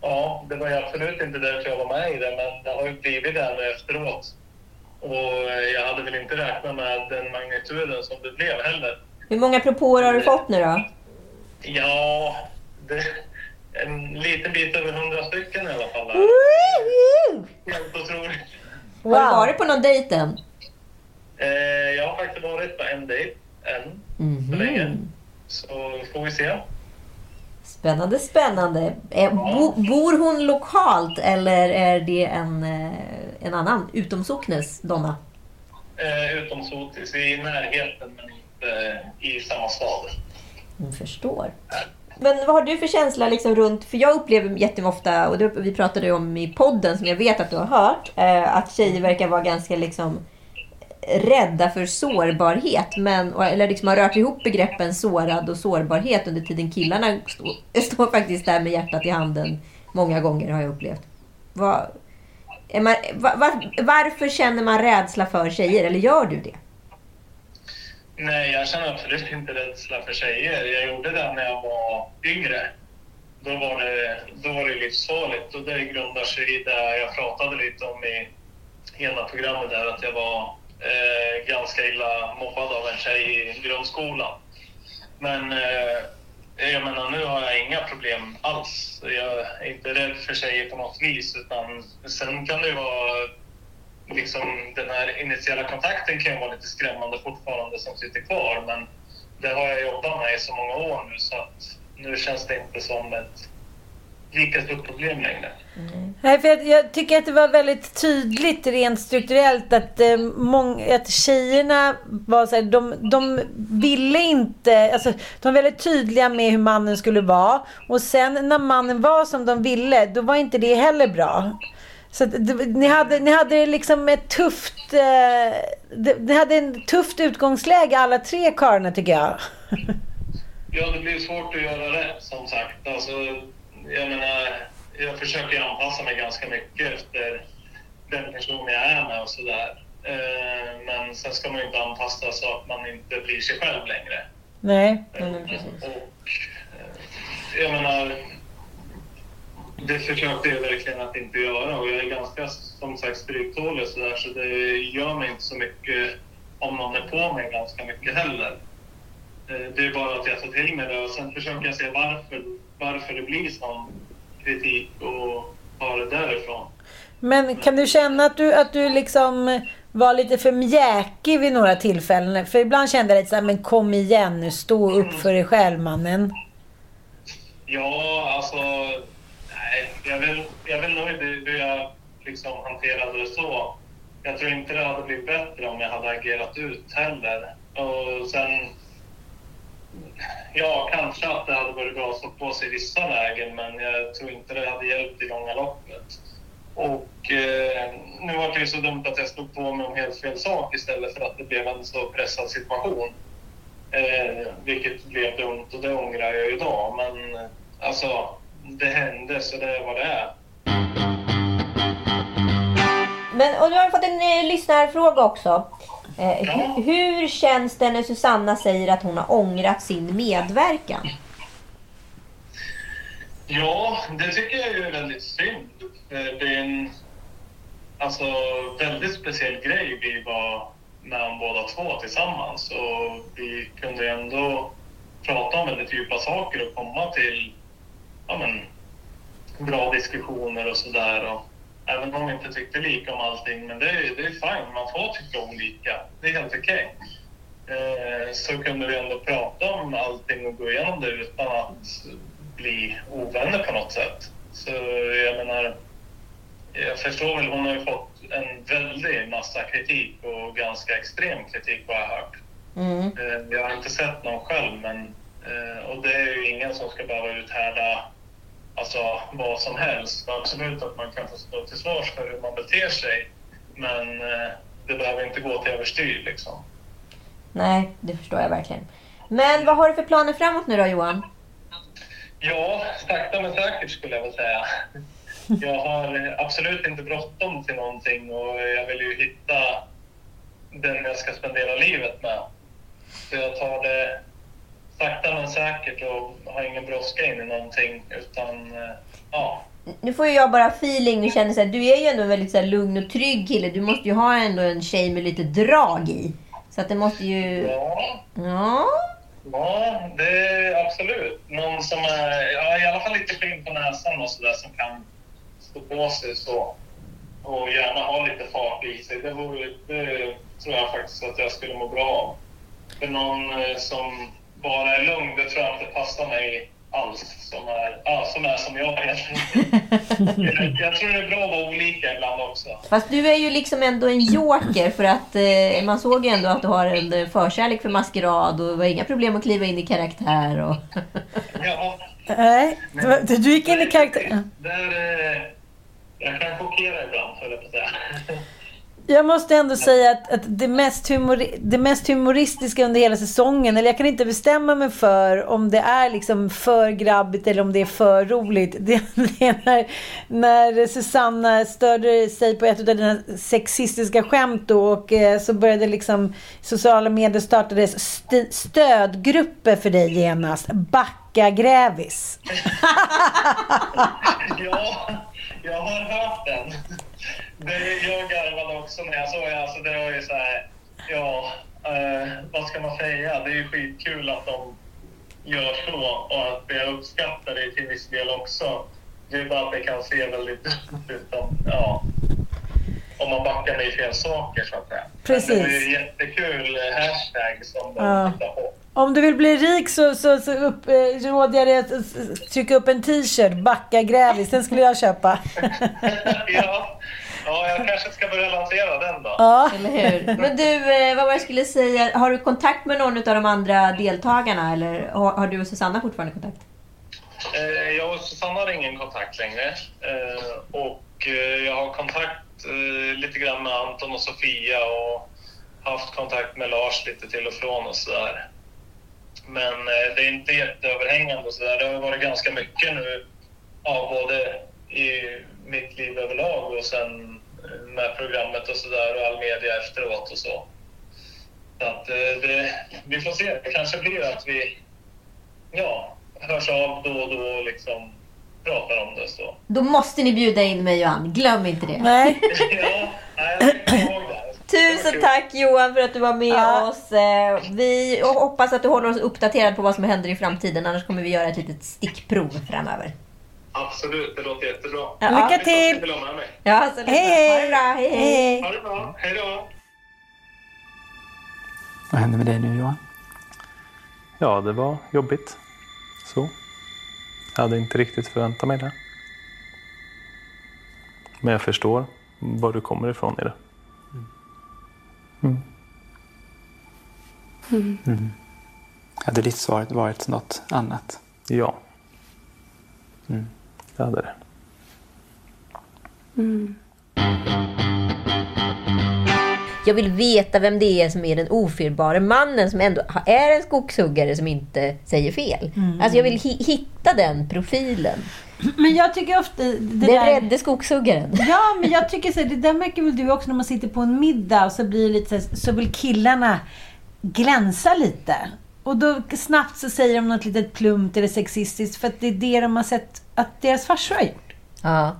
Ja, det var ju absolut inte därför jag var med i det, men det har ju blivit det nu efteråt. Och eh, jag hade väl inte räknat med den magnituden som det blev heller. Hur många propåer har du fått nu då? Ja, det, en liten bit över hundra stycken i alla fall. Där. Helt otroligt. Har du varit på någon dejt än? Eh, jag har faktiskt varit på en dejt än, så länge. Mhm. Så får vi se. Spännande, spännande. Eh, Bo, bor hon lokalt eller är det en, eh, en annan utomsocknes donna? Eh, utom Sotis, i närheten men inte i samma stad. Jag förstår. Men vad har du för känsla liksom runt, för jag upplever jätteofta, och det vi pratade om i podden som jag vet att du har hört, eh, att tjejer verkar vara ganska liksom eh, rädda för sårbarhet. Men, eller liksom har rört ihop begreppen sårad och sårbarhet under tiden killarna står, står faktiskt där med hjärtat i handen många gånger har jag upplevt. Var, är man, var, var, varför känner man rädsla för tjejer, eller gör du det? Nej, jag känner absolut inte rädsla för tjejer. Jag gjorde det när jag var yngre. Då var det, då var det livsfarligt och det grundar sig i det jag pratade lite om i ena programmet där, att jag var eh, ganska illa mobbad av en tjej i grundskolan. Men eh, jag menar, nu har jag inga problem alls. Jag är inte rädd för tjejer på något vis, utan sen kan det ju vara liksom, den här initiala kontakten kan ju vara lite skrämmande fortfarande som sitter kvar. Men det har jag jobbat med i så många år nu så att nu känns det inte som ett lika stort problem längre. Mm. Nej, för jag, jag tycker att det var väldigt tydligt rent strukturellt att, eh, mång, att tjejerna var så här, de, de ville inte, alltså de var väldigt tydliga med hur mannen skulle vara. Och sen när mannen var som de ville, då var inte det heller bra. Så att, det, ni, hade, ni hade liksom ett tufft, eh, det, ni hade en tufft utgångsläge alla tre karlarna tycker jag. Ja, det blir svårt att göra rätt som sagt. Alltså, jag menar, jag försöker anpassa mig ganska mycket efter den person jag är med och sådär. Eh, men sen ska man ju inte anpassa så att man inte blir sig själv längre. Nej. Precis. Och, eh, jag menar, det försökte jag verkligen att inte göra och jag är ganska som sagt stryktålig och sådär så det gör mig inte så mycket om någon är på mig ganska mycket heller. Eh, Det är bara att jag tar till mig det och sen försöker jag se varför, varför det blir sån kritik och ta det därifrån. Men kan du känna att du, att du liksom var lite för mjäkig vid några tillfällen? För ibland kände jag lite så här, men kom igen nu, stå upp för dig själv mannen. Ja, alltså... Nej, jag vill jag vill nog inte i hur jag liksom hanterade det så. Jag tror inte det hade blivit bättre om jag hade agerat ut heller. Och sen... Ja, kanske att det hade varit bra att stå på sig i vissa lägen, men jag tror inte det hade hjälpt i långa loppet. Och eh, nu var det ju så dumt att jag stod på mig om helt fel sak istället för att det blev en så pressad situation. Eh, vilket blev dumt och det ångrar jag ju idag. Men alltså, det hände så det är vad det är. Men, och du har fått en eh, lyssnarfråga också. Eh, Ja. hu- hur känns det när Susanna säger att hon har ångrat sin medverkan? Ja, det tycker jag är väldigt synd. Eh, Det är en alltså, väldigt speciell grej vi var med om båda två tillsammans. Och vi kunde ändå prata om väldigt djupa saker och komma till ja, men, bra diskussioner och sådär. Även om vi inte tyckte lika om allting, men det är, det är fine. Man får tycka olika. Det är helt okej. Eh, så kunde vi ändå prata om allting och gå igenom det utan att bli ovänner på något sätt. Så jag menar, jag förstår väl, hon har ju fått en väldig massa kritik och ganska extrem kritik vad jag har hört. Mm. Eh, Jag har inte sett någon själv, men och det är ju ingen som ska behöva uthärda alltså, vad som helst. Absolut att man kan få stå till svars för hur man beter sig, men eh, det behöver inte gå till överstyr liksom. Nej, det förstår jag verkligen. Men vad har du för planer framåt nu då Johan? Ja, sakta men säkert skulle jag väl säga. Jag har eh, absolut inte bråttom till någonting och jag vill ju hitta den jag ska spendera livet med. Så jag tar det sakta men säkert och har ingen brådska in i någonting utan eh, ja. Nu får ju jag bara feeling och känner så här, du är ju ändå en väldigt så här, lugn och trygg kille. Du måste ju ha ändå en tjej med lite drag i. Så att det måste ju... Ja, Ja. ja det är absolut. Någon som är ja, i alla fall lite skinn på näsan och sådär som kan stå på sig så. Och gärna ha lite fart i sig. Det, vore, det tror jag faktiskt att jag skulle må bra av. För någon eh, som bara är lugn, det tror jag inte passar mig alls. Som är, ja, som, är som jag egentligen. jag, jag tror det är bra att vara olika ibland också. Fast du är ju liksom ändå en joker för att eh, man såg ju ändå att du har en förkärlek för maskerad och det var inga problem att kliva in i karaktär. Och Ja, Nej, du, du gick in i karaktär. där, eh, jag kan chockera ibland, höll jag på att säga. Jag måste ändå säga att, att det, mest humori, det mest humoristiska under hela säsongen, eller jag kan inte bestämma mig för om det är liksom för grabbigt eller om det är för roligt. Det, det är när, när Susanna störde sig på ett av dina sexistiska skämt då och eh, så började liksom sociala medier startades st- stödgrupper för dig genast. Backa Grävis. Ja, jag har hört den. Det, jag garvade också när jag såg. Alltså, det var ju så här, ja, eh, vad ska man säga? Det är ju skitkul att de gör så och att jag uppskattar det till viss del också. Det är bara att det kan se väldigt dumt ut om, ja, om man backar mig i fel saker så att säga. Precis. Men det var ju jättekul hashtag som de Ja. hittade på. Om du vill bli rik så, så, så upp, eh, råder jag dig att trycka upp en t-shirt. Backa Grävis. Den skulle jag köpa. ja. Ja, jag kanske ska börja lansera den då. Ja. Eller hur? Men du, eh, vad var jag skulle säga? Har du kontakt med någon av de andra deltagarna? Eller har, du och Susanna fortfarande kontakt? Eh, Jag och Susanna har ingen kontakt längre. Eh, Och jag har kontakt lite grann med Anton och Sofia och haft kontakt med Lars lite till och från och sådär. Men det är inte jätteöverhängande och sådär. Det har varit ganska mycket nu, ja, både i mitt liv överlag och sen med programmet och sådär och all media efteråt och så. Så att eh, det, vi får se. Det kanske blir att vi ja, hörs av då och då och liksom pratar om det. Så. Då måste ni bjuda in mig och Ann. Glöm inte det. Nej. ja, nej. Tusen tack Johan för att du var med Ja. oss. Eh, Vi hoppas att du håller oss uppdaterad på vad som händer i framtiden. Annars kommer vi göra ett litet stickprov framöver. Absolut, det låter jättebra. Ja. Lycka till! Ja, så Hej, bra. Ha hej! det bra. Hej, hej. Ha det bra. Hej då! Vad händer med dig nu Johan? Ja, det var jobbigt. Så. Jag hade inte riktigt förväntat mig det. Men jag förstår var du kommer ifrån i det. Hade ditt svar varit något annat? Ja. Det hade det. Jag vill veta vem det är som är den ofelbara mannen som ändå är en skogshuggare som inte säger fel. Alltså jag vill hi- hitta den profilen. Men jag tycker ofta... Det Den där... rädde skogshuggaren. Ja, men jag tycker så här, det där märker väl du också när man sitter på en middag och så blir lite så, här, så vill killarna glänsa lite. Och då snabbt så säger de något litet plumpt eller sexistiskt för att det är det de har sett att deras farsor har gjort. Ja.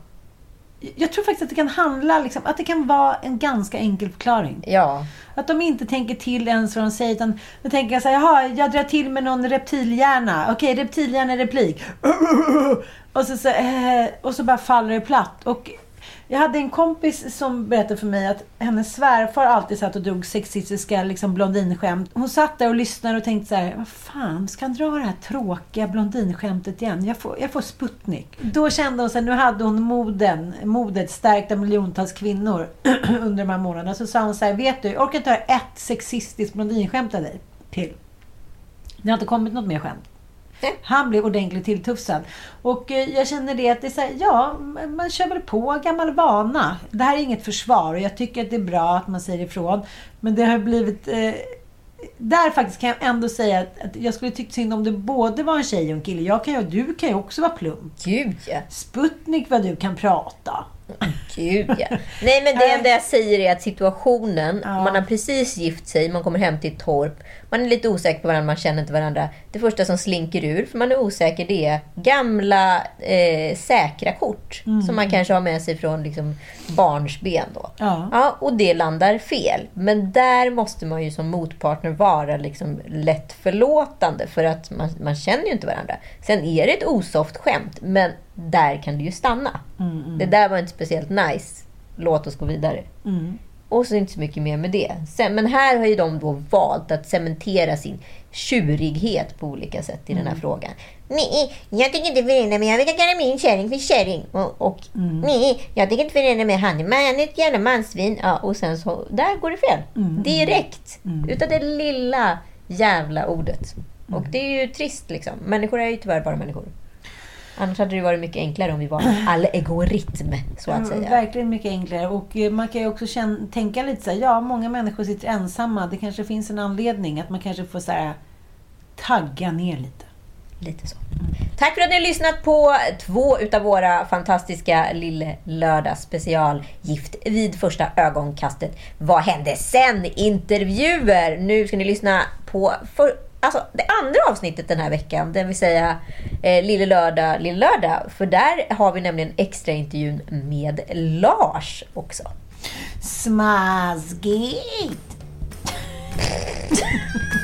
Jag tror faktiskt att det kan handla, liksom, att det kan vara en ganska enkel förklaring. Ja. Att de inte tänker till ens vad de säger utan de tänker så här, jaha, jag drar till med någon reptilhjärna. Okej, reptilhjärna replik. Och så, så, eh, och så bara faller det platt. Och jag hade en kompis som berättade för mig att hennes svärfar alltid satt och drog sexistiska liksom, blondinskämt. Hon satt där och lyssnade och tänkte så här, vad fan, ska han dra det här tråkiga blondinskämtet igen? Jag får, jag får Sputnik. Då kände hon sig, nu hade hon moden, modet stärkt av miljontals kvinnor under de här månaderna. Så sa hon så här, vet du, jag orkar inte höra ett sexistiskt blondinskämt av dig till. Det har inte kommit något mer skämt. Han blev ordentligt tilltufsad. Och eh, jag känner det att det är här, ja, man kör väl på gammal vana. Det här är inget försvar och jag tycker att det är bra att man säger ifrån. Men det har blivit... Eh, där faktiskt kan jag ändå säga att, att jag skulle tyckt synd om det både var en tjej och en kille. Jag kan ju, du kan ju också vara plump. Gud ja. Sputnik vad du kan prata. Gud ja. Nej men det enda jag säger är att situationen, Ja. man har precis gift sig, man kommer hem till ett torp, man är lite osäker på varandra, man känner inte varandra. Det första som slinker ur, för man är osäker, det är gamla eh, säkra kort. Som man kanske har med sig från liksom, barnsben då. Ja. Ja, och det landar fel. Men där måste man ju som motpartner vara liksom lätt förlåtande för att man, man känner ju inte varandra. Sen är det ett osoft skämt, men där kan det ju stanna. Det där var inte speciellt nice. Låt oss gå vidare. Mm. Och så inte så mycket mer med det. Sen, men här har ju de då valt att cementera sin tjurighet på olika sätt i den här frågan. Nej, jag tycker inte förena mig. Jag vill kalla min kärring för kärring. Och, och nej, jag tycker inte förena mig. Han är man, han är ett jävla mansvin. Ja, och sen så, där går det fel. Direkt. Utav det lilla jävla ordet. Och det är ju trist liksom. Människor är ju tyvärr bara människor. Annars hade det varit mycket enklare om vi var algoritm, så att säga. Verkligen mycket enklare. Och eh, man kan ju också känna, tänka lite så här, ja, många människor sitter ensamma. Det kanske finns en anledning att man kanske får så här, tagga ner lite. Lite så. Tack för att ni har lyssnat på två utav våra fantastiska Lille Lördag special Gift vid första ögonkastet. Vad hände sen? Intervjuer! Nu ska ni lyssna på för, alltså, det andra avsnittet den här veckan, det vill säga eh, Lille Lördag, Lille Lördag. För där har vi nämligen extraintervjun med Lars också. Smaskigt!